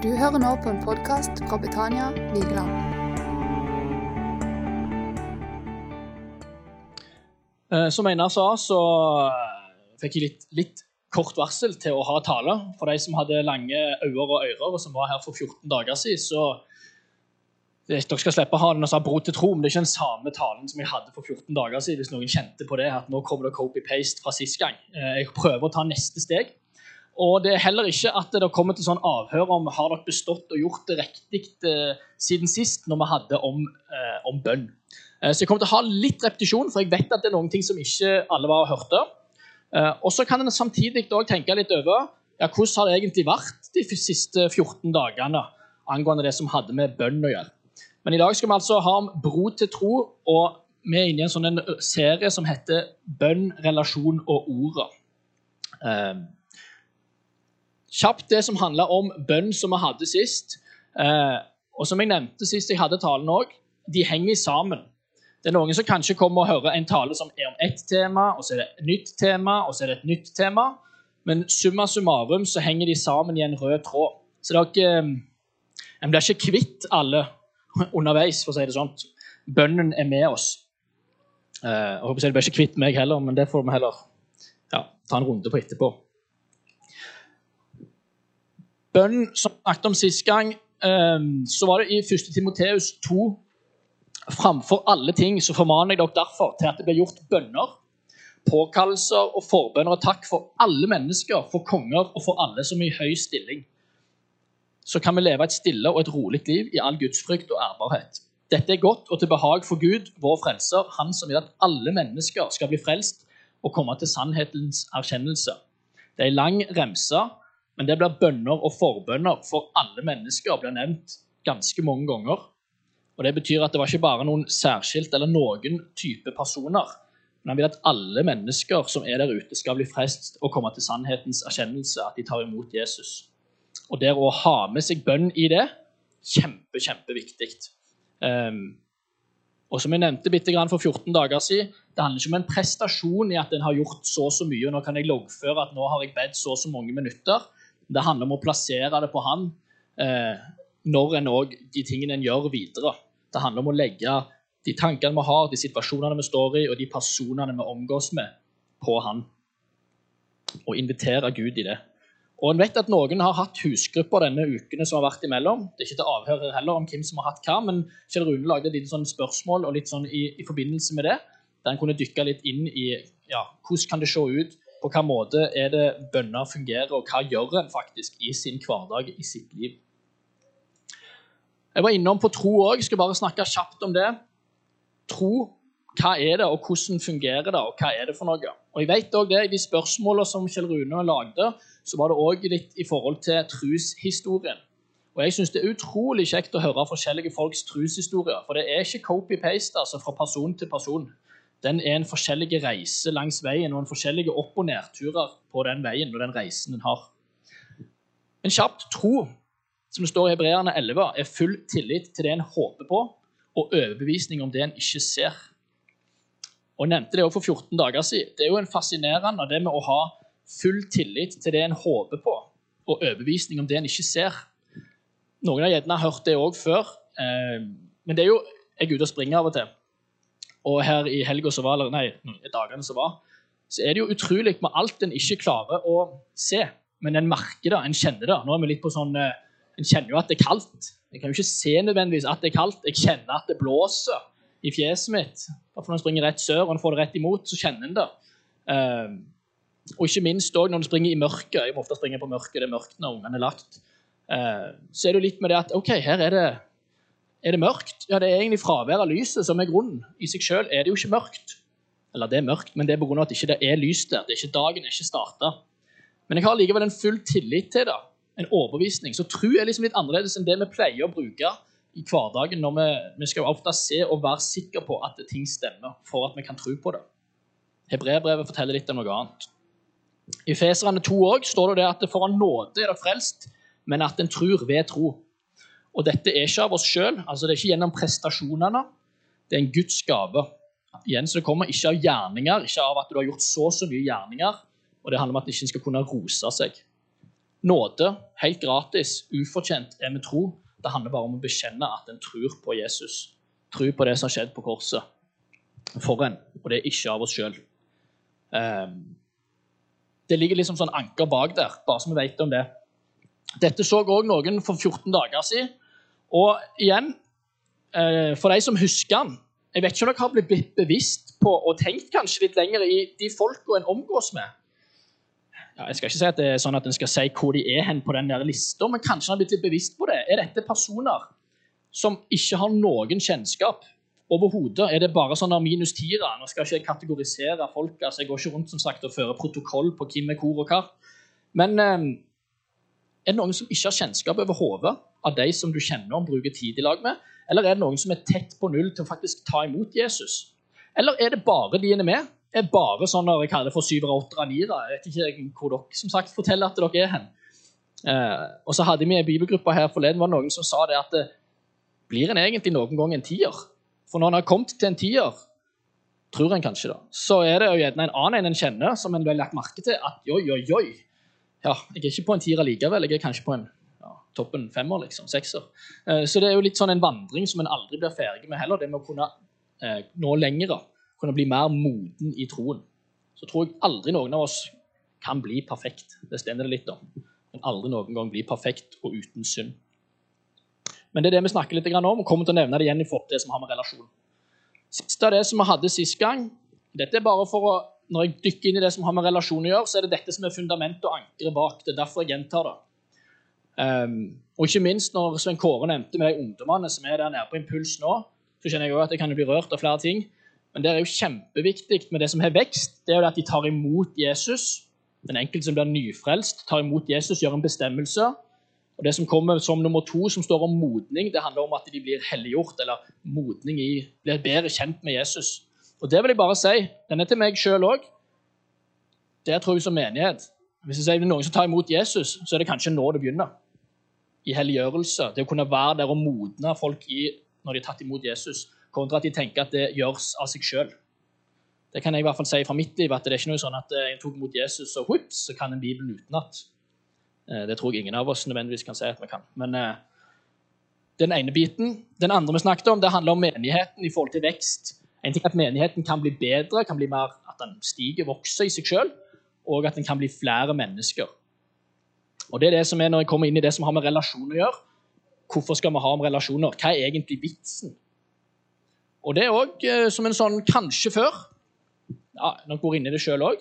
Du hører nå på en podkast fra Betania Vigeland. Eh, Som Einar sa, så eh, fikk jeg litt, litt kort varsel til å ha tale. For de som hadde lange øyne og ører, og som var her for 14 dager siden, så det- Dere skal slippe å ha den og sa bro til tro, men det er ikke den samme talen som jeg hadde for 14 dager siden. hvis noen kjente på det, at nå kommer det copy-paste fra sist gang. Eh, Jeg prøver å ta neste steg. Og det er heller ikke at det kommer til sånn avhør om har dere bestått og gjort det riktig eh, siden sist, når vi hadde om, eh, om bønn. Eh, Så jeg kommer til å ha litt repetisjon, for jeg vet at det er noen ting som ikke alle var hørte. Eh, Og så kan en samtidig også tenke litt over ja, hvordan har det egentlig vært de siste 14 dagene angående det som hadde med bønn å gjøre. Men i dag skal vi altså ha om bro til tro, og vi er inne i en sånn en serie som heter Bønn, relasjon og ordet. Eh, kjapt det som handler om bønn som vi hadde sist. Eh, og som jeg nevnte sist jeg hadde talen òg, de henger sammen. Det er noen som kanskje kommer og hører en tale som er om ett tema, og så er det et nytt tema, og så er det et nytt tema. Men summa summarum så henger de sammen i en rød tråd. Så dere eh, En blir ikke kvitt alle underveis, for å si det sånn. Bønnen er med oss. Eh, jeg håper jeg blir ikke kvitt meg heller, men det får vi heller ja, ta en runde på etterpå. Bønn, som vi snakket om sist gang, eh, så var det i 1. Timoteus 2 Framfor alle ting så formaner jeg dere derfor til at det blir gjort bønner, påkallelser og forbønner og takk for alle mennesker, for konger og for alle som er i høy stilling. Så kan vi leve et stille og et rolig liv i all gudsfrykt og ærbarhet. Dette er godt og til behag for Gud, vår frelser, Han som vil at alle mennesker skal bli frelst og komme til sannhetens erkjennelse. Det er en lang remse, men det blir bønner og forbønner for alle mennesker blir nevnt ganske mange ganger. Og Det betyr at det var ikke bare noen særskilt eller noen type personer. Men han vil at alle mennesker som er der ute, skal bli frelst og komme til sannhetens erkjennelse, at de tar imot Jesus. Og det å ha med seg bønn i det, kjempe, kjempeviktig. Um, og som jeg nevnte bitte for 14 dager siden, det handler ikke om en prestasjon i at en har gjort så og så mye, og nå kan jeg loggføre at nå har jeg bedt så og så mange minutter. Det handler om å plassere det på han eh, når en òg de tingene en gjør, videre. Det handler om å legge de tankene vi har, de situasjonene vi står i, og de personene vi omgås med, på han. Og invitere Gud i det. Og en vet at Noen har hatt husgrupper denne ukene som har vært imellom. Det er ikke til avhør heller om hvem som har hatt hva, men Kjell Rune lagde et lite sånn spørsmål og litt sånn i, i forbindelse med det, der en kunne dykke litt inn i ja, hvordan kan det se ut, på hvilken måte er det bønner fungerer, og hva gjør en faktisk i sin hverdag, i sitt liv. Jeg var innom på tro òg. Skal bare snakke kjapt om det. Tro, hva er det, og hvordan fungerer det, og hva er det for noe? Og jeg vet også det, I de spørsmålene som Kjell Rune lagde, så var det òg litt i forhold til trushistorien. Og jeg syns det er utrolig kjekt å høre forskjellige folks trushistorier. For det er ikke copy-paste altså fra person til person. Den er en forskjellige reise langs veien og en forskjellige opp- og nedturer på den veien og den reisen den har. En kjapt tro som det står i Hebreerne 11, er full tillit til det en håper på, og overbevisning om det en ikke ser. Og Jeg nevnte det også for 14 dager siden. Det er jo en fascinerende det med å ha full tillit til det en håper på, og overbevisning om det en ikke ser. Noen har gjerne hørt det òg før, eh, men det er jo Jeg er ute og springer av og til. Og her i helga som var, eller nei, i dagene som var, så er det jo utrolig med alt en ikke klarer å se. Men en merker det, en kjenner det. Nå er vi litt på sånn eh, En kjenner jo at det er kaldt. Jeg kan jo ikke se nødvendigvis at det er kaldt. Jeg kjenner at det blåser i fjeset mitt. Bare når en springer rett sør og en får det rett imot, så kjenner en det. Eh, og ikke minst også når en springer i mørket. Jeg må ofte springe på mørket, det er mørkt når ungene er lagt. Eh, så er det jo litt med det at OK, her er det, er det mørkt. Ja, det er egentlig fraværet av lyset som er grunnen. I seg sjøl er det jo ikke mørkt. Eller det er mørkt, men det er pga. at det ikke er lys der. Det er ikke dagen er ikke starta. Men jeg har likevel en full tillit til det. En overbevisning. Så tro er liksom litt annerledes enn det vi pleier å bruke i hverdagen når vi, vi skal ofte se og være sikre på at ting stemmer, for at vi kan tro på det. Hebreerbrevet forteller litt om noe annet. I Feserne 2 også står det at det foran nåde er det frelst, men at en tror ved tro. Og dette er ikke av oss sjøl, altså det er ikke gjennom prestasjonene. Det er en Guds gave. Igjen, så Det kommer ikke av gjerninger, ikke av at du har gjort så så mye gjerninger. Og det handler om at en ikke skal kunne rose seg. Nåde, helt gratis, ufortjent, er vi tro. Det handler bare om å bekjenne at en tror på Jesus. Tro på det som har skjedd på korset for en, og det er ikke av oss sjøl. Det ligger liksom sånn anker bak der, bare så vi vet om det. Dette så òg noen for 14 dager siden. Og igjen, eh, for de som husker han Jeg vet ikke om dere har blitt bevisst på og tenkt kanskje litt lenger i de folka en omgås med. Ja, jeg skal ikke si at det er sånn at en skal si hvor de er hen på den der lista, men kanskje han har blitt litt bevisst på det. Er dette personer som ikke har noen kjennskap overhodet? Er det bare sånn minus tira? Nå skal ikke jeg kategorisere folk. altså Jeg går ikke rundt som sagt og fører protokoll på hvem er hvor og hva. Men eh, er det noen som ikke har kjennskap over hodet av de som du kjenner og bruker tid i lag med? Eller er det noen som er tett på null til å faktisk ta imot Jesus? Eller er det bare de er med? Er det bare sånn når jeg kaller det for syvere, åttere, niere? Jeg vet ikke hvor dere som sagt forteller at dere er hen. Eh, og så hadde vi en bibelgruppe her forleden var det noen som sa det at det, blir en egentlig noen gang en tier? For når en har kommet til en tier, tror en kanskje da, så er det jo gjerne en annen en en kjenner, som en ble lagt merke til at oi, oi, oi, ja, jeg er ikke på en tier likevel. Jeg er kanskje på en ja, toppen femmer, liksom. Sekser. Eh, så det er jo litt sånn en vandring som en aldri blir ferdig med heller. Det med å kunne eh, nå lengre, kunne bli mer moden i troen. Så tror jeg aldri noen av oss kan bli perfekt. Det stender det litt om. Men aldri noen gang bli perfekt og uten synd. Men det er det vi snakker litt om, og kommer til å nevne det igjen i forhold til det som har med relasjon. Siste av det som vi hadde sist gang, dette er bare for å når jeg dykker inn i det som har med relasjon å gjøre, så er det dette som er fundamentet og ankeret bak. Det er derfor jeg gjentar det. Um, og ikke minst når Svein Kåre nevnte med de ungdommene som er der nede på impuls nå, så kjenner jeg også at jeg kan bli rørt av flere ting. Men det er jo kjempeviktig med det som har vekst, det er jo at de tar imot Jesus. Den enkelte som blir nyfrelst, tar imot Jesus, gjør en bestemmelse. Og Det som kommer som nummer to, som står om modning, det handler om at de blir helliggjort, eller modning i, blir bedre kjent med Jesus. Og det vil jeg bare si. Den er til meg sjøl òg. Det tror jeg som menighet. Hvis jeg sier det er noen som tar imot Jesus, så er det kanskje nå det begynner. I helliggjørelse. Det å kunne være der og modne folk i når de har tatt imot Jesus, kontra at de tenker at det gjøres av seg sjøl. Det kan jeg i hvert fall si fra mitt liv, at det er ikke noe sånn at jeg tok imot Jesus, og whoops, så kan en Bibel utenat. Eh, det tror jeg ingen av oss nødvendigvis kan si at vi kan. Men eh, den ene biten. Den andre vi snakket om, det handler om menigheten i forhold til vekst. En ting er at menigheten kan bli bedre, kan bli mer, at den stiger, vokser i seg sjøl, og at den kan bli flere mennesker. Og det er det som er Når jeg kommer inn i det som har med relasjoner å gjøre, hvorfor skal vi ha om relasjoner? Hva er egentlig vitsen? Og det er òg eh, som en sånn kanskje før. Ja, Dere går inn i det sjøl òg.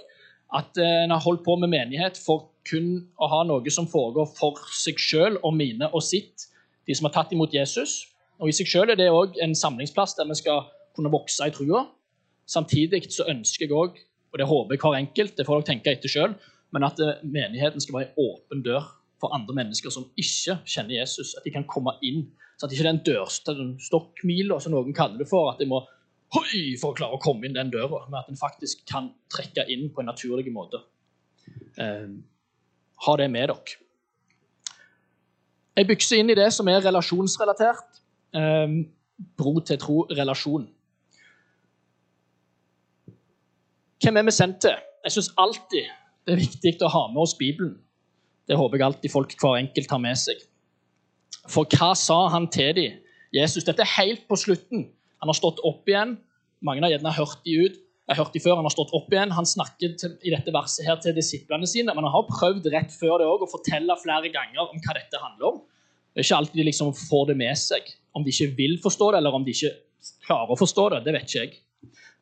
At eh, en har holdt på med menighet for kun å ha noe som foregår for seg sjøl og mine og sitt, de som har tatt imot Jesus. Og i seg sjøl er det òg en samlingsplass der vi skal kunne vokse i trua. Samtidig så ønsker jeg òg, og det håper jeg hver enkelt, det får dere tenke etter sjøl, men at eh, menigheten skal være en åpen dør for andre mennesker som ikke kjenner Jesus. At de kan komme inn. Så at ikke den en dørstokkmila, som noen kaller det for, at de må hoi, for å klare å komme inn den døra, men at en faktisk kan trekke inn på en naturlig måte. Eh, ha det med dere. Jeg bykser inn i det som er relasjonsrelatert. Eh, bro til tro-relasjon. Hvem er vi sendt til? Jeg syns alltid det er viktig å ha med oss Bibelen. Det håper jeg alltid folk hver enkelt har med seg. For hva sa han til dem? Jesus, dette er helt på slutten. Han har stått opp igjen. Mange har gjerne hørt de ut. Jeg har hørt de før, Han har stått opp igjen. Han snakker til, i dette verset her til disiplene sine, men han har prøvd rett før det også, å fortelle flere ganger om hva dette handler om. Det er ikke alltid de liksom får det med seg. Om de ikke vil forstå det, eller om de ikke klarer å forstå det, det vet ikke jeg.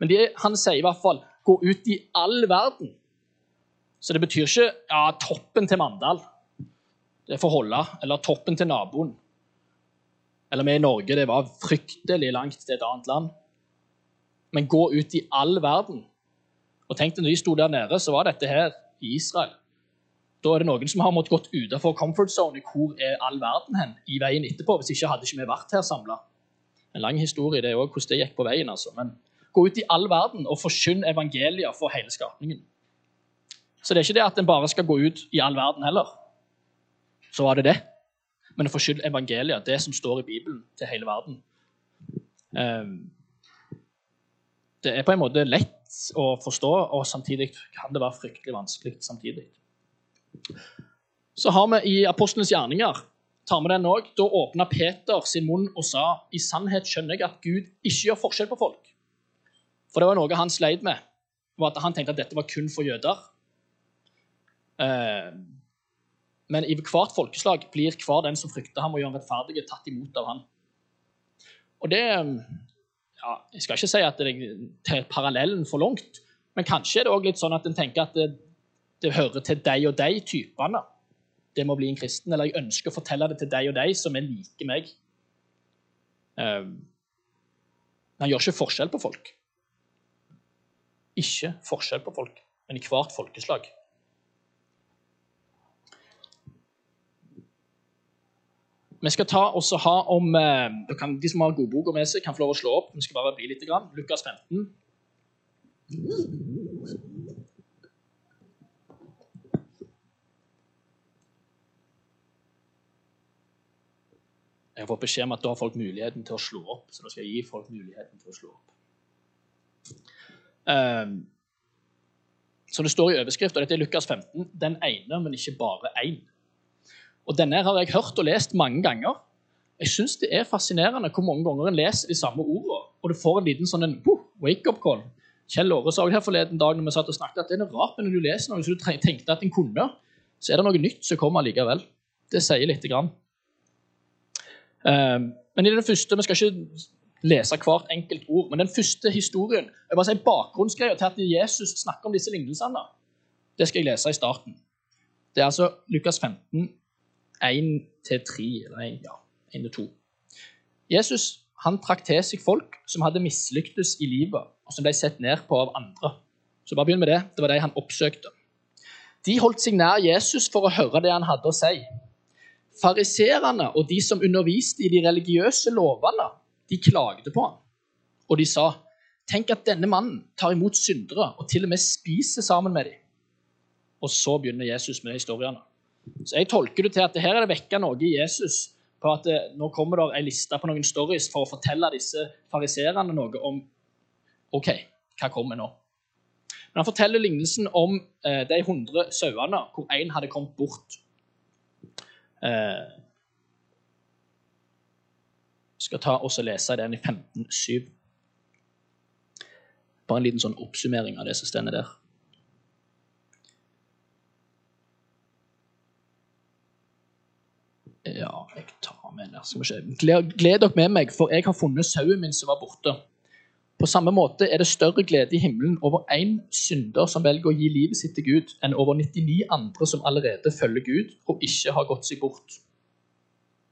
Men de, han sier i hvert fall gå ut i all verden. Så det betyr ikke ja, toppen til Mandal. Det får holde. Eller toppen til naboen. Eller vi i Norge. Det var fryktelig langt til et annet land. Men gå ut i all verden. Og tenk deg, når de sto der nede, så var dette her i Israel. Da er det noen som har måttet gått utenfor comfort zone. Hvor er all verden hen i veien etterpå? Hvis ikke hadde ikke vi vært her samla. En lang historie det er også hvordan det gikk på veien. altså. Men Gå ut i all verden og forkynn evangeliet for hele skapningen. Så det er ikke det at en bare skal gå ut i all verden heller. Så var det det. Men å forkynne evangeliet, det som står i Bibelen, til hele verden. Ehm, det er på en måte lett å forstå, og samtidig kan det være fryktelig vanskelig samtidig. Så har vi i Apostlenes gjerninger tar vi den også, Da åpna Peter sin munn og sa i sannhet skjønner jeg at Gud ikke gjør forskjell på folk. For det var noe han sleit med. var at Han tenkte at dette var kun for jøder. Eh, men i hvert folkeslag blir hver den som frykter ham og gjør ham rettferdige, tatt imot av han. Og det ja, Jeg skal ikke si at det er parallellen for langt, men kanskje er det også litt sånn at en tenker at det, det hører til deg og deg typene. Det må bli en kristen. Eller jeg ønsker å fortelle det til deg og deg som er like meg. Men han gjør ikke forskjell på folk. Ikke forskjell på folk, men i hvert folkeslag. Vi skal ta også ha om eh, kan, De som har godboka med seg, kan få lov å slå opp. Vi skal bare bli litt. Grann. Lukas 15. Jeg har fått beskjed om at da har folk muligheten til å slå opp. Så da skal jeg gi folk muligheten til å slå opp. Um, så det står i overskrift, og dette er Lukas 15, den ene, men ikke bare én. Og denne har jeg hørt og lest mange ganger. Jeg syns det er fascinerende hvor mange ganger en leser de samme ordene, og du får en liten sånn wake-up call. Kjell Åre sa her forleden dag når vi satt og snakket, at det er rart når du leser noe som du tenkte at en kunne, så er det noe nytt som kommer likevel. Det sier lite grann. Um, men i den første, Vi skal ikke lese hvert enkelt ord, men den første historien jeg bare sier Bakgrunnsgreia til at Jesus snakker om disse lignelsene, det skal jeg lese i starten. Det er altså Lukas 15, 1-3, eller 1, ja, 1-2. Jesus han trakk til seg folk som hadde mislyktes i livet, og som ble sett ned på av andre. Så bare begynn med det. Det var de han oppsøkte. De holdt seg nær Jesus for å høre det han hadde å si. Fariserene og de som underviste i de religiøse lovene, de klagde på ham. Og de sa, 'Tenk at denne mannen tar imot syndere og til og med spiser sammen med dem.' Og så begynner Jesus med de historiene. Så jeg tolker det til at det her er det vekka noe i Jesus på at det, eh, nå kommer det ei liste på noen stories for å fortelle disse fariserene noe om OK, hva kommer nå? Men Han forteller lignelsen om eh, de 100 sauene hvor én hadde kommet bort. Eh, skal ta og lese den i 15.7. Bare en liten sånn oppsummering av det som står der. Ja, jeg tar med den. Skal vi se. Gled, gled dere med meg, for jeg har funnet sauen min som var borte. På samme måte er det større glede i himmelen over én synder som velger å gi livet sitt til Gud, enn over 99 andre som allerede følger Gud og ikke har gått seg bort.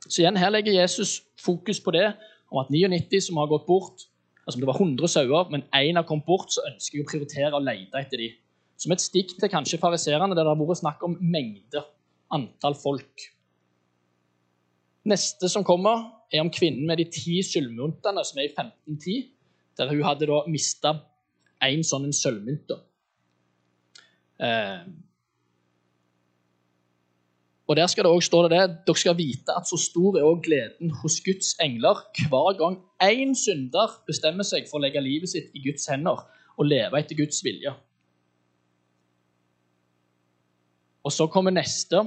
Så igjen, Her legger Jesus fokus på det, om at 99 som har gått bort altså om Det var 100 sauer, men én har kommet bort, så ønsker jeg å prioritere å lete etter dem. Som et stikk til kanskje fariserene, der det har vært snakk om mengde, antall folk. Neste som kommer, er om kvinnen med de ti sølvmyntene, som er i 1510, der hun hadde da mista én sånn sølvmynt. Eh, og Der skal det også stå det, dere skal vite at så stor er også gleden hos Guds engler hver gang én synder bestemmer seg for å legge livet sitt i Guds hender og leve etter Guds vilje. Og så kommer neste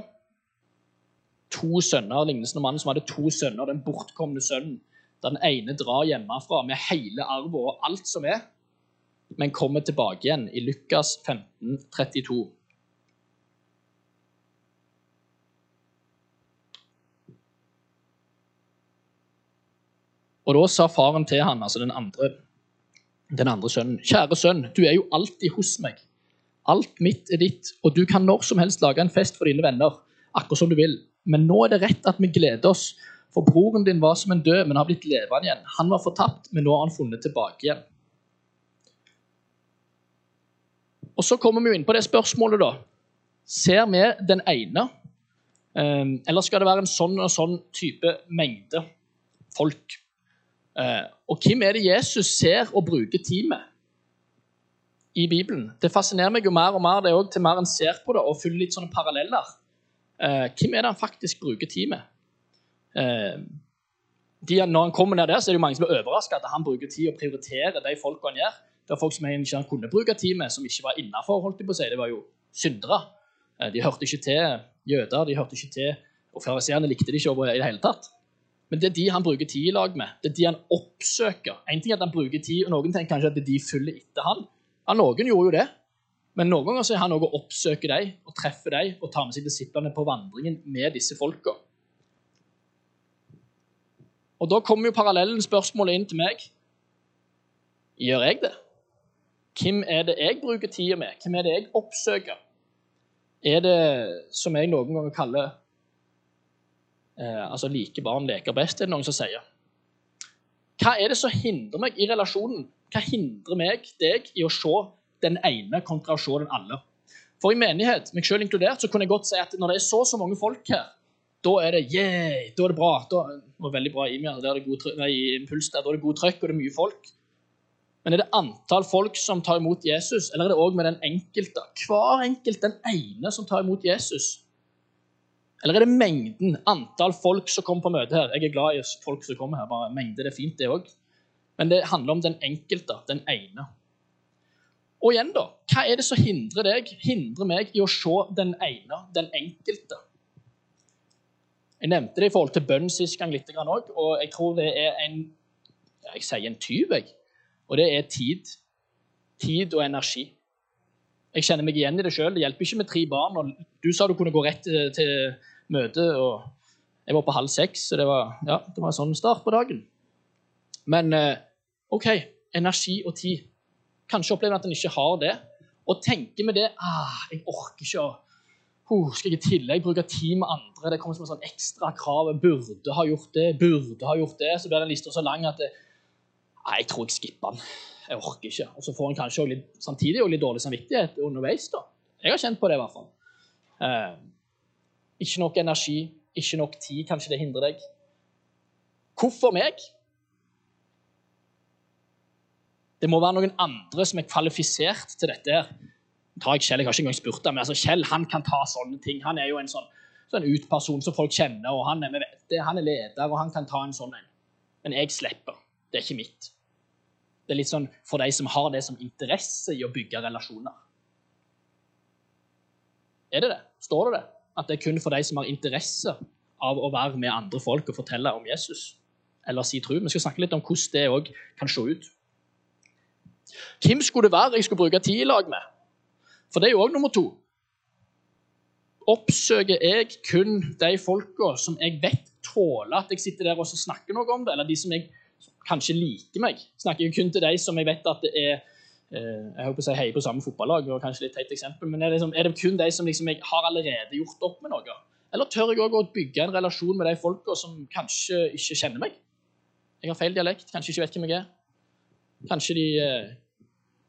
to sønner, lignelsen om mannen som hadde to sønner, den bortkomne sønnen. Den ene drar hjemmefra med hele arven og alt som er, men kommer tilbake igjen i Lukas 15, 32. Og da sa faren til han, altså den andre, den andre sønnen, kjære sønn, du er jo alltid hos meg. Alt mitt er ditt, og du kan når som helst lage en fest for dine venner, akkurat som du vil. Men nå er det rett at vi gleder oss, for broren din var som en død, men har blitt levende igjen. Han var fortapt, men nå har han funnet tilbake igjen. Og Så kommer vi jo inn på det spørsmålet, da. Ser vi den ene, ehm, eller skal det være en sånn og sånn type mengde folk? Eh, og hvem er det Jesus ser og bruker med i Bibelen? Det fascinerer meg jo mer og mer det også, til mer en ser på det og følger litt sånne paralleller. Eh, hvem er det han faktisk bruker tid med? Eh, de, når han kommer ned der, så er det jo mange som er overraska at han bruker tid og prioriterer de folka han gjør. Det var folk som han ikke kunne bruke tid med, som ikke var innafor. Det var jo syndere. De hørte ikke til jøder, de hørte ikke til Og fariseerne likte de ikke over i det hele tatt. Men det er de han bruker tid i lag med. Det er de han oppsøker. En ting er at han bruker tid, og Noen tenker kanskje at det er de følger etter han. Ja, Noen gjorde jo det. Men noen ganger så er han òg å oppsøke dem og treffe dem og ta med seg disiplene på vandringen med disse folka. Og da kommer jo parallellen spørsmålet inn til meg. Gjør jeg det? Hvem er det jeg bruker tida med? Hvem er det jeg oppsøker? Er det som jeg noen ganger kaller eh, altså like barn leker best, er det noen som sier. Hva er det som hindrer meg i relasjonen? Hva hindrer meg, deg, i å se den ene kontra å se den alle? For i menighet, meg selv inkludert, så kunne jeg godt si at når det er så så mange folk her, da er det yeah, da er det bra. Da, det var veldig bra i der er det god, nei, impuls der, da er det god trøkk, og det er mye folk. Men er det antall folk som tar imot Jesus, eller er det òg med den enkelte? Hver enkelt den ene som tar imot Jesus? Eller er det mengden, antall folk som kommer på møte her? Jeg er glad i folk som kommer her, bare mengde det er fint, det òg. Men det handler om den enkelte, den ene. Og igjen, da, hva er det som hindrer deg, hindrer meg i å se den ene, den enkelte? Jeg nevnte det i forhold til bønn sist gang litt òg, og jeg tror det er en Jeg sier en tyv, jeg. Og det er tid. Tid og energi. Jeg kjenner meg igjen i det sjøl. Det hjelper ikke med tre barn. og Du sa du kunne gå rett til, møte, og jeg var på halv seks, så det var, ja, det var en sånn start på dagen. Men eh, OK, energi og tid. Kanskje opplever en at en ikke har det. Og tenker med det ah, jeg orker ikke å oh, Skal jeg i tillegg bruke tid med andre? Det kommer som en sånn ekstra krav. Jeg burde ha gjort det, burde ha gjort det. Så blir den lista så lang at det, Nei, jeg tror jeg skipper den. Jeg orker ikke. Og så får en kanskje litt, samtidig litt dårlig samvittighet underveis. da. Jeg har kjent på det, i hvert fall. Eh, ikke nok energi, ikke nok tid. Kanskje det hindrer deg. Hvorfor meg? Det må være noen andre som er kvalifisert til dette. her. tar jeg Kjell, jeg har ikke engang spurt ham, men altså Kjell han kan ta sånne ting. Han er jo en sånn, sånn utperson som folk kjenner, og han er, med, han er leder, og han kan ta en sånn en. Men jeg slipper. Det er ikke mitt. Det er litt sånn for de som har det som interesse i å bygge relasjoner. Er det det? Står det det? At det er kun for de som har interesse av å være med andre folk og fortelle om Jesus? Eller si tro? Vi skal snakke litt om hvordan det òg kan se ut. Hvem skulle det være jeg skulle bruke tid i lag med? For det er jo òg nummer to. Oppsøker jeg kun de folka som jeg vet tåler at jeg sitter der og snakker noe om det, eller de som jeg kanskje liker meg? Snakker jeg kun til de som jeg vet at det er eh, jeg håper å si heier på samme fotballag, og kanskje litt teit eksempel, men er det, liksom, er det kun de som liksom jeg har allerede gjort opp med noe? Eller tør jeg òg å bygge en relasjon med de folka som kanskje ikke kjenner meg? Jeg har feil dialekt, kanskje ikke vet hvem jeg er. Kanskje de eh,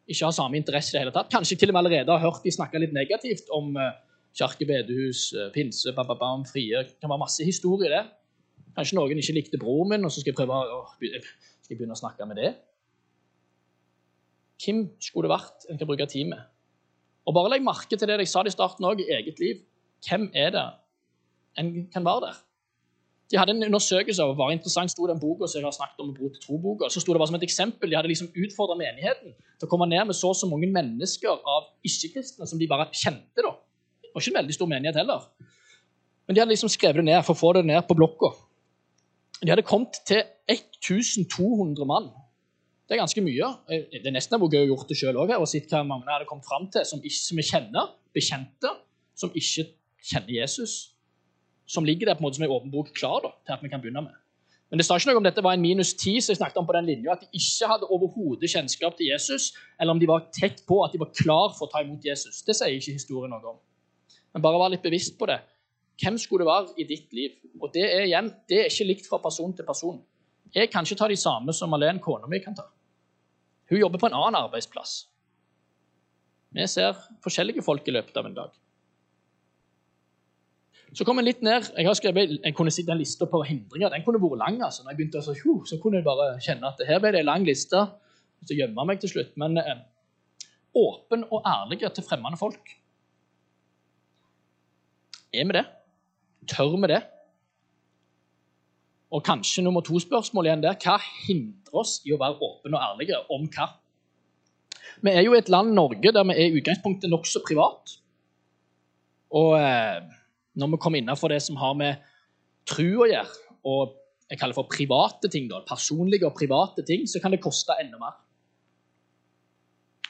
ikke har samme interesse i det hele tatt. Kanskje jeg til og med allerede har hørt de snakke litt negativt om eh, kirke, bedehus, eh, pinse, bababam, frie. Det kan være masse historie i det. Kanskje noen ikke likte broren min, og så skal jeg prøve å, jeg begynner å snakke med det. Hvem skulle det vært en kan bruke tid med? Og bare legg merke til det jeg sa i starten òg, i eget liv. Hvem er det en kan være der? De hadde en undersøkelse av var interessant, sto den boka som jeg har snakket om, Bro til tro-boka. Så sto det bare som et eksempel. De hadde liksom utfordra menigheten til å komme ned med så og så mange mennesker av ikke-kristne som de bare kjente. da. Det var ikke en veldig stor menighet heller. Men de hadde liksom skrevet det ned for å få det ned på blokka. De hadde kommet til 1200 mann. Det er ganske mye. Det er nesten gøy å gjort det sjøl òg, og sett hva mange hadde kommet fram til som, ikke, som vi kjenner, bekjente, som ikke kjenner Jesus. Som ligger der på en måte som en åpen bok klar da, til at vi kan begynne med. Men det står ikke noe om dette var en minus ti, som jeg snakket om på den linja, at de ikke hadde overhodet kjennskap til Jesus, eller om de var tett på at de var klar for å ta imot Jesus. Det sier ikke historien noe om. Men bare vær litt bevisst på det. Hvem skulle det være i ditt liv? Og det er igjen, det er ikke likt fra person til person. Jeg kan ikke ta de samme som Malene, kona mi, kan ta. Hun jobber på en annen arbeidsplass. Vi ser forskjellige folk i løpet av en dag. Så kom jeg litt ned. Jeg har skrevet, jeg kunne si den lista på hindringer. Den kunne vært lang. altså. Når jeg begynte å så, så kunne jeg bare kjenne at her ble det en lang liste. Så gjemmer jeg meg til slutt. Men eh, åpen og ærlig til fremmede folk. Er vi det? Tør vi det? Og kanskje nummer to spørsmål igjen der. Hva hindrer oss i å være åpne og ærlige om hva? Vi er jo et land, Norge, der vi er i utgangspunktet nokså privat. Og eh, når vi kommer innenfor det som har med tru å gjøre, og jeg kaller for private ting, da, personlige og private ting, så kan det koste enda mer.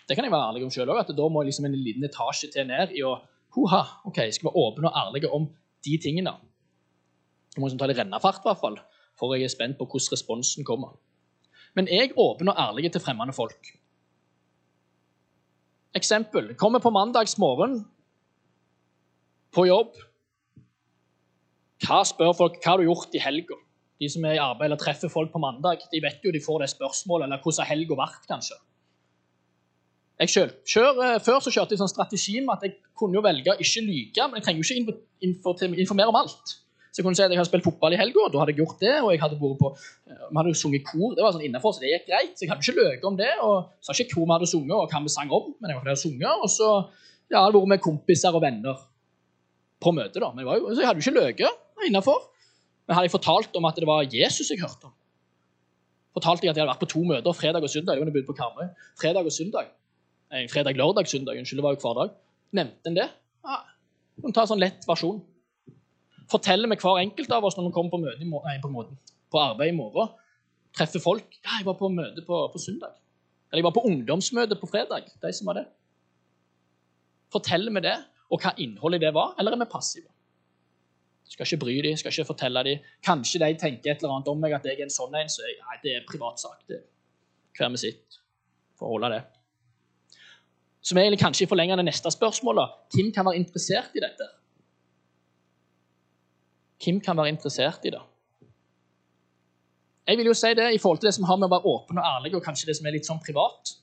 Det kan jeg være ærlig om sjøl òg, at da må liksom en liten etasje til ned i å Hoha, OK, jeg skal være åpne og ærlige om de tingene. Jeg må liksom ta det rennefart, i hvert fall, for jeg er spent på hvordan responsen kommer. Men jeg er åpen og ærlig til fremmede folk. Eksempel. Kommer på mandagsmorgen på jobb. Hva spør folk hva har du gjort i helga? De som er i arbeid eller treffer folk på mandag, de vet jo de får det spørsmålet. Eller hvordan har helga vært, kanskje? Kjør, eh, før så kjørte jeg sånn strategi med at jeg kunne jo velge å ikke lyge, men jeg trenger jo ikke info, informere om alt. Så jeg kunne si at jeg hadde spilt fotball i helga, da hadde jeg gjort det. Og jeg hadde vært på, eh, vi hadde jo sunget kor, det var sånn innenfor, så det gikk greit. Så jeg hadde ikke løyet om det. Og sa ikke hvor vi hadde sunget, og hva vi sang om, men jeg var fordi sunget. Og så ja, hadde vært med kompiser og venner på møte, da. Men jeg, jo, så jeg hadde jo ikke løyet innafor. Men hadde jeg fortalt om at det var Jesus jeg hørte om, fortalte jeg at jeg hadde vært på to møter fredag og søndag. Jeg på Karmøy. Fredag og søndag. Nei, fredag, lørdag, søndag. Unnskyld, det var jo hver dag. Nevnte en det? Ja, ta en sånn lett versjon. Forteller med hver enkelt av oss når vi kommer på, møte nei, på, måten, på arbeid i morgen. Treffer folk. Ja, jeg var på møte på, på søndag. Eller jeg var på ungdomsmøte på fredag. De som var det. Forteller vi det, og hva innholdet i det var, eller er vi passive? Skal ikke bry dem, skal ikke fortelle dem. Kanskje de tenker et eller annet om meg, at jeg er en sånn en. Så jeg, nei, det er privatsak. Hver med sitt. For å holde det. Som egentlig kanskje forlenger det neste spørsmålet. Hvem kan være interessert i dette? Hvem kan være interessert i det? Jeg vil jo si det i forhold til det som har med å være åpen og ærlig, og kanskje det som er litt sånn privat.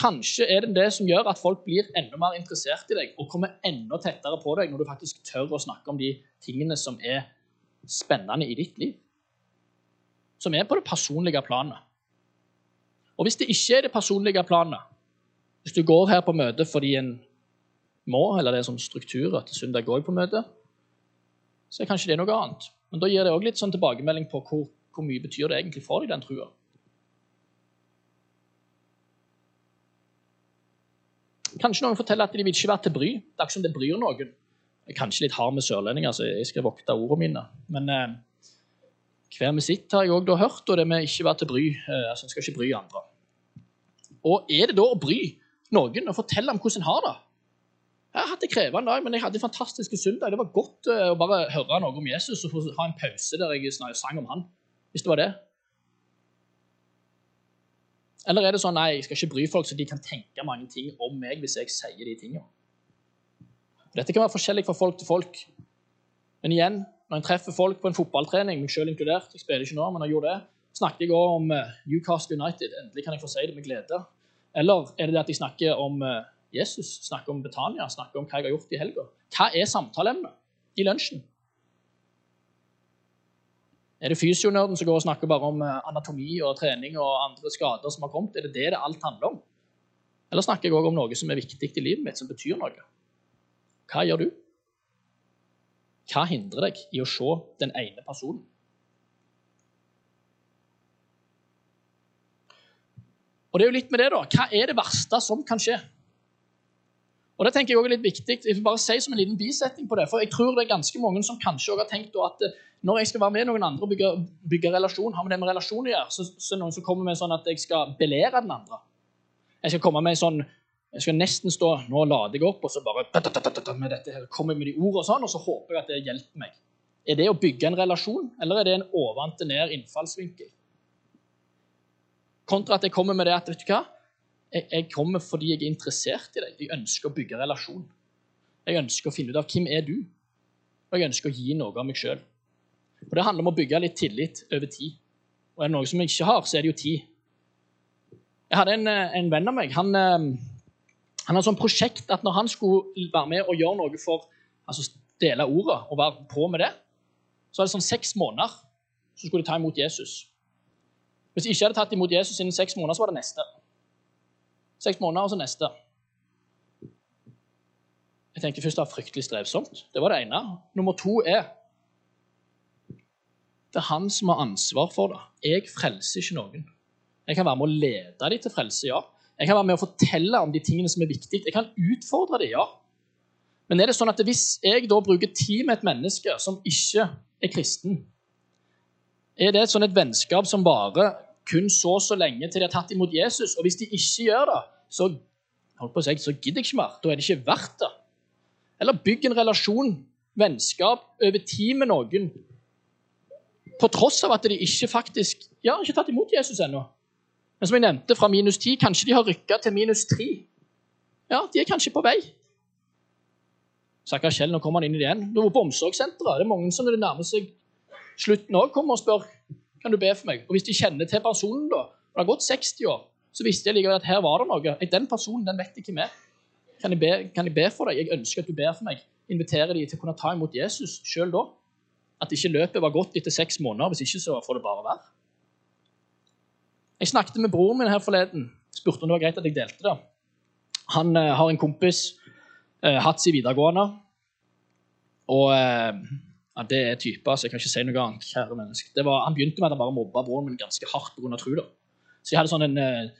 Kanskje er det det som gjør at folk blir enda mer interessert i deg og kommer enda tettere på deg når du faktisk tør å snakke om de tingene som er spennende i ditt liv. Som er på det personlige planet. Og hvis det ikke er det personlige planet, hvis du går her på møte fordi en må, eller det er sånn struktur at søndag går jeg på møte, så er kanskje det noe annet. Men da gir det òg litt sånn tilbakemelding på hvor, hvor mye betyr det egentlig for deg, den trua. Kanskje noen forteller at de vil ikke være til bry. Det er ikke som det bryr noen. Jeg er kanskje litt hard med sørlendinger, så jeg skal vokte ordene mine. Men eh, hver med sitt har jeg òg hørt, og det med ikke være til bry. Eh, altså, En skal ikke bry andre. Og er det da å bry noen og fortelle om hvordan en har det? Jeg hadde krevende dag, men jeg hadde en fantastisk søndag. Det var godt eh, å bare høre noe om Jesus og få ha en pause der jeg sang om han. Hvis det var det. Eller er det sånn nei, jeg skal ikke bry folk, så de kan tenke mange ting om meg hvis jeg sier de tingene? Dette kan være forskjellig fra folk til folk. Men igjen, når en treffer folk på en fotballtrening, meg selv inkludert, jeg spiller ikke nå, men jeg gjorde det, snakker jeg også om eh, Newcastle United. Endelig kan jeg få si det med glede. Eller er det det at de snakker om eh, Jesus, snakker om Betania, snakker om hva jeg har gjort i helga? Hva er samtaleemnet i lunsjen? Er det fysionerden som går og snakker bare om eh, anatomi og trening og andre skader som har kommet? Er det det det alt handler om? Eller snakker jeg òg om noe som er viktig i livet mitt, som betyr noe? Hva gjør du? Hva hindrer deg i å se den ene personen? Og det er jo litt med det da, Hva er det verste som kan skje? Og det tenker jeg også er litt viktig. Jeg vil bare si som en liten bisetning på det, for jeg tror det er ganske mange som kanskje også har tenkt at eh, når jeg skal være med noen andre og bygge, bygge relasjon, har vi det med relasjon å gjøre, så, så noen som kommer med sånn at jeg skal belære den andre. Jeg skal komme med sånn jeg skal nesten stå Nå lader jeg opp, og så bare med dette her, kommer jeg med de ordene og sånn, og så håper jeg at det hjelper meg. Er det å bygge en relasjon, eller er det en oventil-ned innfallsvinkel? Kontra at jeg kommer med det at vet du hva, jeg, jeg, kommer fordi jeg er interessert i deg. Jeg ønsker å bygge relasjon. Jeg ønsker å finne ut av hvem er du og jeg ønsker å gi noe av meg sjøl. Det handler om å bygge litt tillit over tid. Og er det noe som jeg ikke har, så er det jo tid. Jeg hadde en, eh, en venn av meg. Han, eh, han hadde sånn prosjekt at når han skulle være med og gjøre noe for altså dele ordet og være på med det, så var det sånn seks måneder så skulle de ta imot Jesus. Hvis de ikke hadde tatt imot Jesus innen seks måneder, så var det neste. Seks måneder, og så neste. Jeg tenkte først det var fryktelig strevsomt. Det var det ene. Nummer to er det er han som har ansvar for det. Jeg frelser ikke noen. Jeg kan være med å lede dem til frelse, ja. Jeg kan være med å fortelle om de tingene som er viktige. Jeg kan utfordre dem, ja. Men er det sånn at hvis jeg da bruker tid med et menneske som ikke er kristen, er det et sånn et vennskap som varer kun så og så lenge til de har tatt imot Jesus? Og hvis de ikke gjør det, så, si, så gidder jeg ikke mer. Da er det ikke verdt det. Eller bygg en relasjon, vennskap, over tid med noen, på tross av at de ikke faktisk ja, ikke tatt imot Jesus ennå. Men som jeg nevnte, fra minus ti, kanskje de har rykka til minus tre. Ja, de er kanskje på vei. Stakkars Kjell, nå kommer han inn igjen. Du var på omsorgssenteret. Det er mange som når det nærmer seg slutten òg, kommer og spør kan du be for meg. Og hvis de kjenner til personen, da, og det har gått 60 år, så visste jeg likevel at her var det noe. Den personen den vet ikke med. Kan jeg, be, kan jeg be for deg? Jeg ønsker at du ber for meg. Inviterer de til å kunne ta imot Jesus sjøl da. At ikke løpet var gått etter seks måneder. Hvis ikke så får det bare være. Jeg snakket med broren min her forleden. Spurte om det var greit at jeg delte det. Han eh, har en kompis, eh, hatt sin videregående. Og uh, ja, det er typer, så jeg kan ikke si noe annet. kjære menneske. Var, han begynte med han bare mobba broren min ganske hardt pga. tro. da. Så jeg hadde sånn en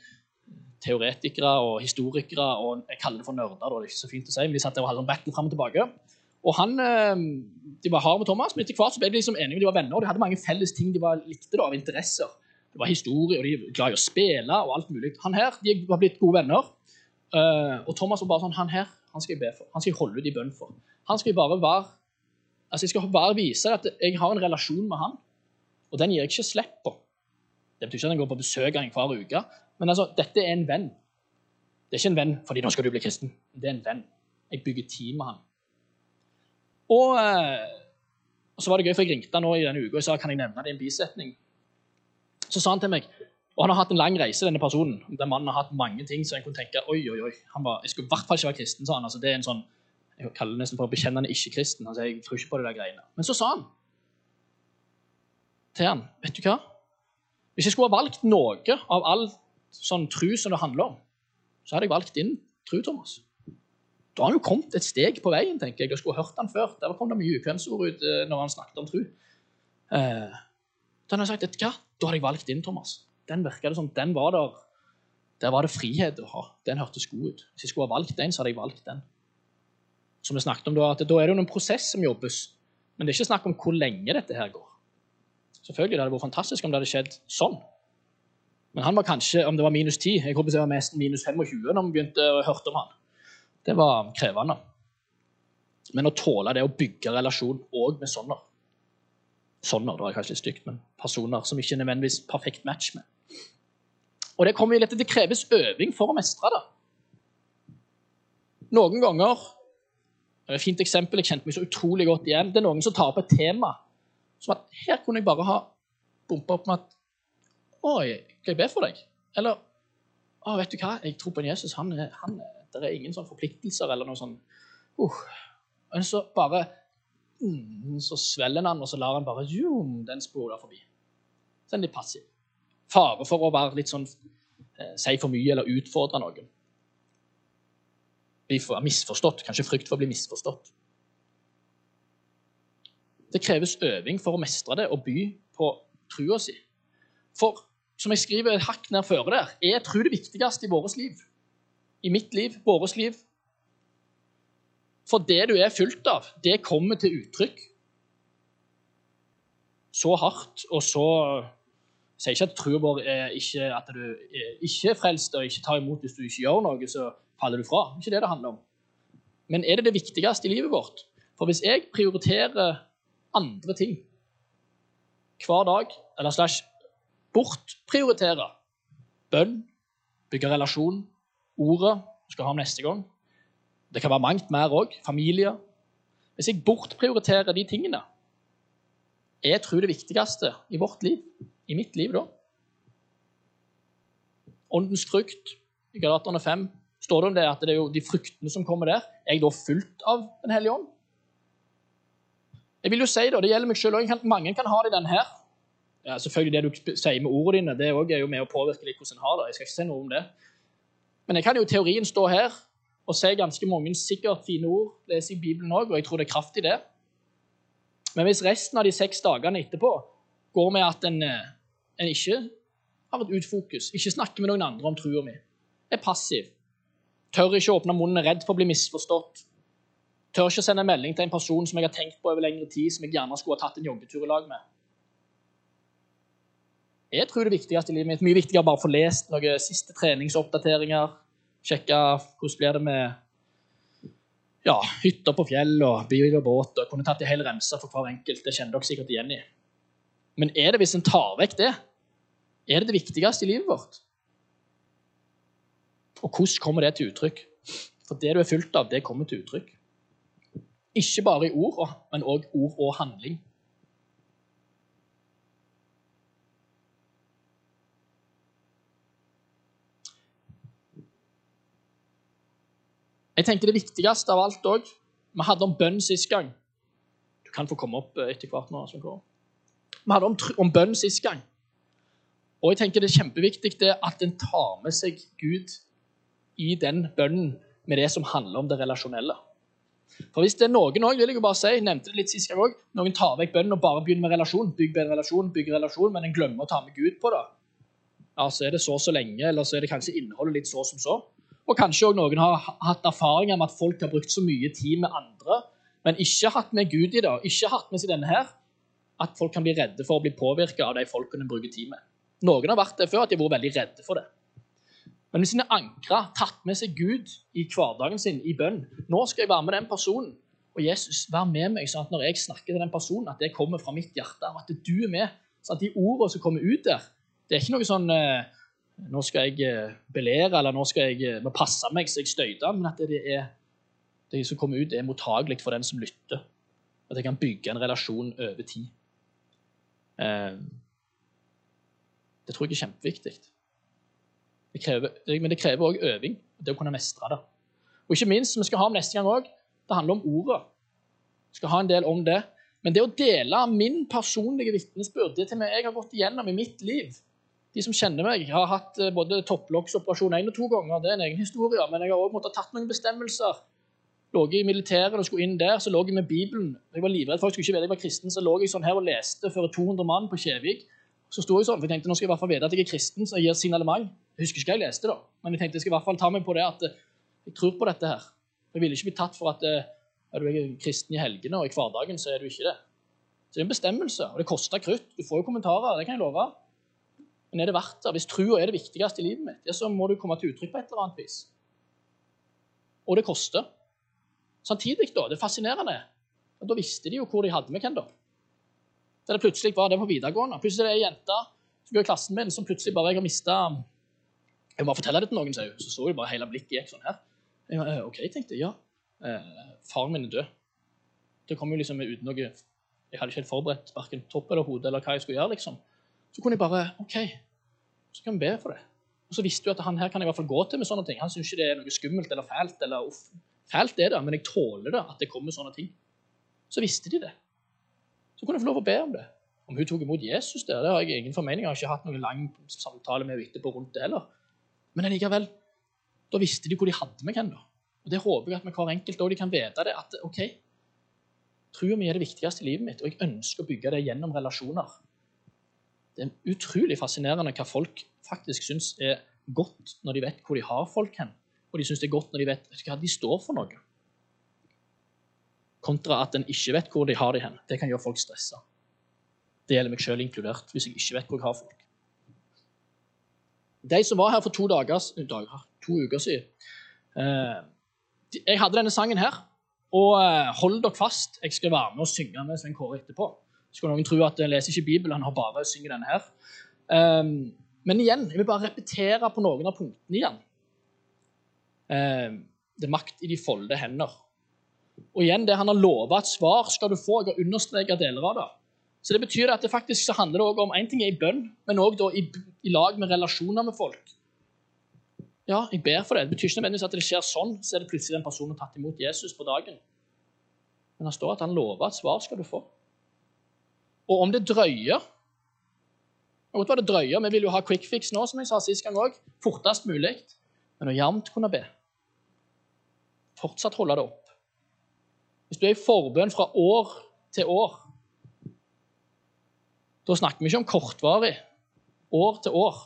teoretikere og historikere, og jeg kaller det for nerder. da, det er ikke så fint å si, men De satt der og hadde en battle frem og tilbake. Og han, De var harde med Thomas, men etter hvert så ble de liksom enige, de var venner, og de hadde mange felles ting de var likte da, av interesser. Det var historie, og de var glad i å spille og alt mulig. Han her, De var blitt gode venner. Uh, og Thomas var bare sånn Han her han skal jeg be for. Han skal jeg holde ut i bønn for. Han skal jeg bare være altså Jeg skal bare vise at jeg har en relasjon med han, og den gir jeg ikke slipp på. Det betyr ikke at jeg går på besøk hver uke, men altså, dette er en venn. Det er ikke en venn fordi nå skal du bli kristen. Det er en venn. Jeg bygger tid med han. Og, uh, og så var det gøy, for jeg ringte han nå i denne uka og sa kan jeg nevne det i en bisetning. Så sa han til meg Og han har hatt en lang reise, denne personen. Den mannen har hatt mange ting så en kunne tenke oi, oi, oi, han var, Jeg skulle i hvert fall ikke være kristen, sa han. Altså, det er en sånn, Jeg kaller det nesten for å bekjenne bekjennende ikke-kristen. Altså, jeg tror ikke på det der greiene. Men så sa han til han, vet du hva? Hvis jeg skulle ha valgt noe av all sånn tru som det handler om, så hadde jeg valgt din tru, Thomas. Da har han jo kommet et steg på veien, tenker jeg. Jeg skulle hørt han før. Der kom det mye ukvemsord ut eh, når han snakket om tru. Eh, da hadde jeg sagt, vet du hva? Da hadde jeg valgt din, Thomas. Den virka det som den var der. Der var det frihet å ha. Den hørtes god ut. Hvis jeg skulle ha valgt den, så hadde jeg valgt den. Som vi snakket om Da at da er det jo en prosess som jobbes. Men det er ikke snakk om hvor lenge dette her går. Selvfølgelig det hadde vært fantastisk om det hadde skjedd sånn. Men han var kanskje, om det var minus 10 Jeg håper det var mest minus 25 når vi begynte å høre om han. Det var krevende. Men å tåle det å bygge relasjon òg med sånne Sånne, det var kanskje litt stygt, men personer som ikke er nødvendigvis perfekt match med. Og Det kommer jo litt, det kreves øving for å mestre det. Noen ganger er Et fint eksempel jeg kjente meg så utrolig godt igjen. Det er noen som tar opp et tema som at her kunne jeg bare ha bumpa opp med at Oi, kan jeg be for deg? Eller Å, vet du hva, jeg tror på en Jesus. Han, han, det er ingen sånne forpliktelser eller noe sånn uh. Men så bare mm, Så svelger han, og så lar han bare zoom, den spole forbi. Så er han litt passiv. Fare for å være litt sånn eh, Si for mye eller utfordre noen. Bli misforstått. Kanskje frykt for å bli misforstått. Det kreves øving for å mestre det og by på trua si. For som jeg skriver et hakk ned føre der, er tru det viktigste i vårt liv. I mitt liv, vårt liv, for det du er fylt av, det kommer til uttrykk så hardt og så Jeg sier ikke at trua vår er ikke at du er ikke er frelst og ikke tar imot hvis du ikke gjør noe, så faller du fra. Det er ikke det det handler om. Men er det det viktigste i livet vårt? For hvis jeg prioriterer andre ting hver dag, eller slash bortprioriterer bønn, bygge relasjon, ordet skal ha om neste gang det kan være mangt mer òg. Familie. Hvis jeg bortprioriterer de tingene, er tro det viktigste i vårt liv, i mitt liv, da. Åndens frukt, i Galaterne 5, står det om det at det er jo de fruktene som kommer der. Er jeg da fullt av Den hellige ånd? Jeg vil jo si det, det gjelder meg selv òg. Mange kan ha det i den her. Ja, selvfølgelig Det du sier med ordene dine, det er jo med å påvirke litt hvordan en har det. Jeg skal ikke si noe om det. Men jeg kan jo i teorien stå her og se ganske mange sikkert fine ord, leser i Bibelen òg, og jeg tror det er kraft i det. Men hvis resten av de seks dagene etterpå går med at en, eh, en ikke har et utfokus, ikke snakker med noen andre om trua mi, er passiv, tør ikke åpne munnen, er redd for å bli misforstått, Tør ikke å sende en melding til en person som jeg har tenkt på over lengre tid, som jeg gjerne skulle ha tatt en joggetur i lag med. Jeg tror det viktigste i livet mitt mye viktigere bare å få lest noen siste treningsoppdateringer, sjekke hvordan blir det med ja, hytter på fjell og bil og båt. og Kunne tatt en hel remse for hver enkelt. Det kjenner dere sikkert igjen i. Men er det hvis en tar vekk det, er det det viktigste i livet vårt? Og hvordan kommer det til uttrykk? For det du er fylt av, det kommer til uttrykk. Ikke bare i ord, men òg ord og handling. Jeg tenker Det viktigste av alt òg Vi hadde om bønn sist gang. Du kan få komme opp eh, etter hvert. nå. Vi hadde om, om bønn sist gang. Og jeg tenker Det er kjempeviktig det at en tar med seg Gud i den bønnen med det som handler om det relasjonelle. For hvis det er noen også, vil jeg jo bare si, jeg nevnte det litt sist gang noen tar vekk bønnen og bare begynner med relasjon, bygg bedre relasjon, bygger relasjon, men en glemmer å ta med Gud på det, ja, så er det så så lenge, eller så er det kanskje innholdet litt så som så. Og kanskje også noen har hatt erfaringer med at folk har brukt så mye tid med andre, men ikke hatt med Gud i det, ikke hatt med seg denne her, at folk kan bli redde for å bli påvirka av de folkene de bruker tid med. Noen har vært det før, at de har vært veldig redde for det. Men hvis en er ankra, tatt med seg Gud i hverdagen sin i bønn Nå skal jeg være med den personen. Og Jesus, vær med meg, sånn at når jeg snakker til den personen, at det kommer fra mitt hjerte, og at du er med. sånn at De ordene som kommer ut der, det er ikke noe sånn eh, Nå skal jeg eh, belære, eller nå skal jeg eh, passe meg så jeg støyter. Men at det, er, det som kommer ut, er mottagelig for den som lytter. At jeg kan bygge en relasjon over tid. Det tror jeg er kjempeviktig. Det krever, men det krever òg øving, det å kunne mestre det. Og ikke minst, som vi skal ha om neste gang òg, det handler om ordet. Vi skal ha en del om det. Men det å dele min personlige vitnesbyrd, det til meg jeg har gått igjennom i mitt liv De som kjenner meg, har hatt eh, både topplokksoperasjon én og to ganger, det er en egen historie, men jeg har òg måttet ha tatt noen bestemmelser. Lå i militæret og skulle inn der, så lå jeg med Bibelen. Jeg var livredd folk skulle ikke vite jeg var kristen, så lå jeg sånn her og leste for 200 mann på Kjevik. Så sto jeg sånn, for jeg tenkte nå skal jeg i hvert fall vite at jeg er kristen, så jeg gir signalement. Jeg husker ikke hva jeg leste, da, men jeg tenkte jeg skal i hvert fall ta meg på det at eh, jeg tror på dette her. Jeg ville ikke bli tatt for at eh, er du kristen i helgene, og i hverdagen så er du ikke det. Så det er en bestemmelse, og det koster krutt. Du får jo kommentarer, det kan jeg love. Men er det verdt det? Hvis trua er det viktigste i livet mitt, så må du komme til uttrykk på et eller annet vis. Og det koster. Samtidig, da, det er fascinerende, da visste de jo hvor de hadde med hen, da. Da det plutselig var det på videregående. Plutselig er det ei jente som går i klassen min, som plutselig bare jeg har mista jeg må fortelle det til noen, så så jeg bare hele blikket gikk sånn her. Jeg, var, OK, tenkte jeg. Ja. Eh, faren min er død. Det kom jo liksom uten noe Jeg hadde ikke helt forberedt verken topp eller hode eller hva jeg skulle gjøre. liksom. Så kunne jeg bare OK, så kan vi be for det. Og så visste du at han her kan jeg i hvert fall gå til med sånne ting. Han syns ikke det er noe skummelt eller fælt. eller uff. Fælt er det, men jeg tåler det at det kommer sånne ting. Så visste de det. Så kunne jeg få lov å be om det. Om hun tok imot Jesus der, det har jeg ingen formening. Jeg har ikke hatt noen lang samtale med henne etterpå rundt det heller. Men allikevel, da visste de hvor de hadde meg hen. da. Og det håper jeg at med hver enkelt de kan vite det, at OK, tror mi er det viktigste i livet mitt, og jeg ønsker å bygge det gjennom relasjoner. Det er utrolig fascinerende hva folk faktisk syns er godt når de vet hvor de har folk hen, og de syns det er godt når de vet hva de står for noe. Kontra at en ikke vet hvor de har de hen. Det kan gjøre folk stressa. Det gjelder meg sjøl inkludert, hvis jeg ikke vet hvor jeg har folk. De som var her for to, dager, dager, to uker siden eh, Jeg hadde denne sangen her. Og eh, hold dere fast, jeg skal være med og synge med Svein Kåre etterpå. Skulle noen tro at jeg leser ikke Bibelen, han har bare synger denne her. Men igjen, jeg vil bare repetere på noen av punktene igjen. Det er makt i de folde hender. Og igjen, det han har lova et svar skal du få. Jeg har understreka deler av det. Så det betyr at det faktisk så handler det også om en ting er i bønn, men òg i, i, lag med relasjoner med folk. Ja, jeg ber for det. Det betyr ikke nødvendigvis at det skjer sånn, så er det plutselig den personen tatt imot Jesus på dagen. Men det står at han lover at svar skal du få. Og om det drøyer Godt var det drøyer, Vi vil jo ha quick fix nå, som jeg sa sist gang òg. Fortest mulig. Men å jevnt kunne be. Fortsatt holde det opp. Hvis du er i forbønn fra år til år, da snakker vi ikke om kortvarig. År til år.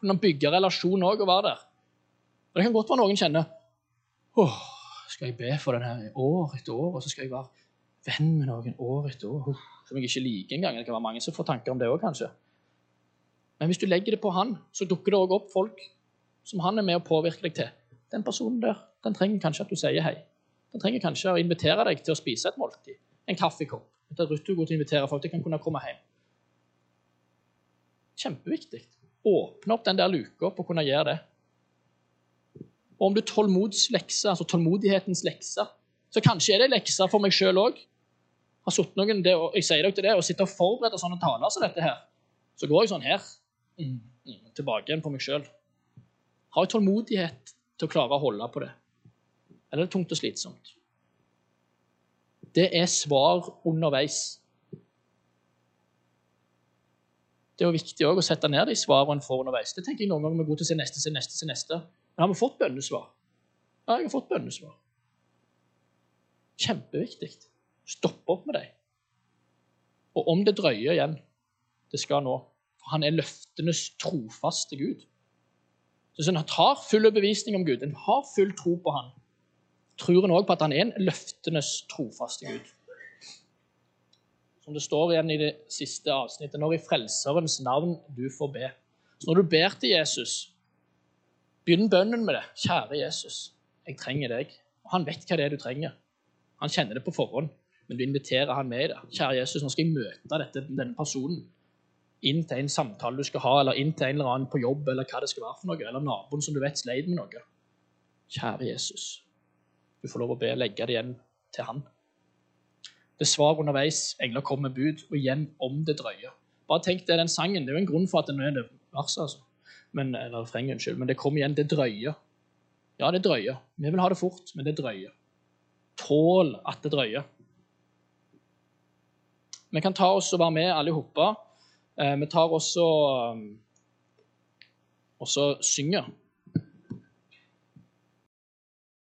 Kunne bygge relasjon òg og være der. Og Det kan godt være noen kjenner åh, skal jeg be for den her år etter år, og så skal jeg være venn med noen år etter år som jeg ikke liker engang. Det kan være mange som får tanker om det òg, kanskje. Men hvis du legger det på han, så dukker det òg opp folk som han er med å påvirke deg til. Den personen der den trenger kanskje at du sier hei. Den trenger kanskje å invitere deg til å spise et måltid. En kaffekopp. Etter at du går til å invitere folk til å kunne komme hjem. Kjempeviktig. Åpne opp den der luka på å kunne gjøre det. Og om du tålmods lekse, altså tålmodighetens lekse, så kanskje er det lekse for meg sjøl òg. Jeg sier dere det, og sitter og forbereder sånne taler som dette her, så går jeg sånn her. Mm, mm, tilbake igjen på meg sjøl. Har jeg tålmodighet til å klare å holde på det? Eller er det tungt og slitsomt? Det er svar underveis. Det er jo viktig å sette ned de svarene en får underveis. Det tenker jeg noen ganger vi går til å se neste, se neste, se neste. Men har vi fått bønnesvar? Ja, jeg har fått bønnesvar. Kjempeviktig. Stopp opp med dem. Og om det drøyer igjen Det skal nå. For han er løftenes trofaste Gud. Så En har full bevisning om Gud, en har full tro på han. Tror en òg på at han er en løftenes trofaste Gud. Som det står igjen i det siste avsnittet, når i Frelserens navn du får be. Så når du ber til Jesus, begynn bønnen med det. Kjære Jesus, jeg trenger deg. Og han vet hva det er du trenger. Han kjenner det på forhånd, men du inviterer han med i det. Kjære Jesus, nå skal jeg møte dette, denne personen inn til en samtale du skal ha, eller inn til en eller annen på jobb, eller hva det skal være for noe, eller naboen som du vet sleit med noe. Kjære Jesus, du får lov å be legge det igjen til han. Det svar underveis. Engler kommer med bud, og igjen om det drøyer. Bare tenk deg den sangen. Det er jo en grunn for at den er det verset, altså. Men, eller refrenget, unnskyld. Men det kommer igjen. Det drøyer. Ja, det drøyer. Vi vil ha det fort, men det drøyer. Tål at det drøyer. Vi kan ta oss og være med alle sammen. Eh, vi tar også og så synger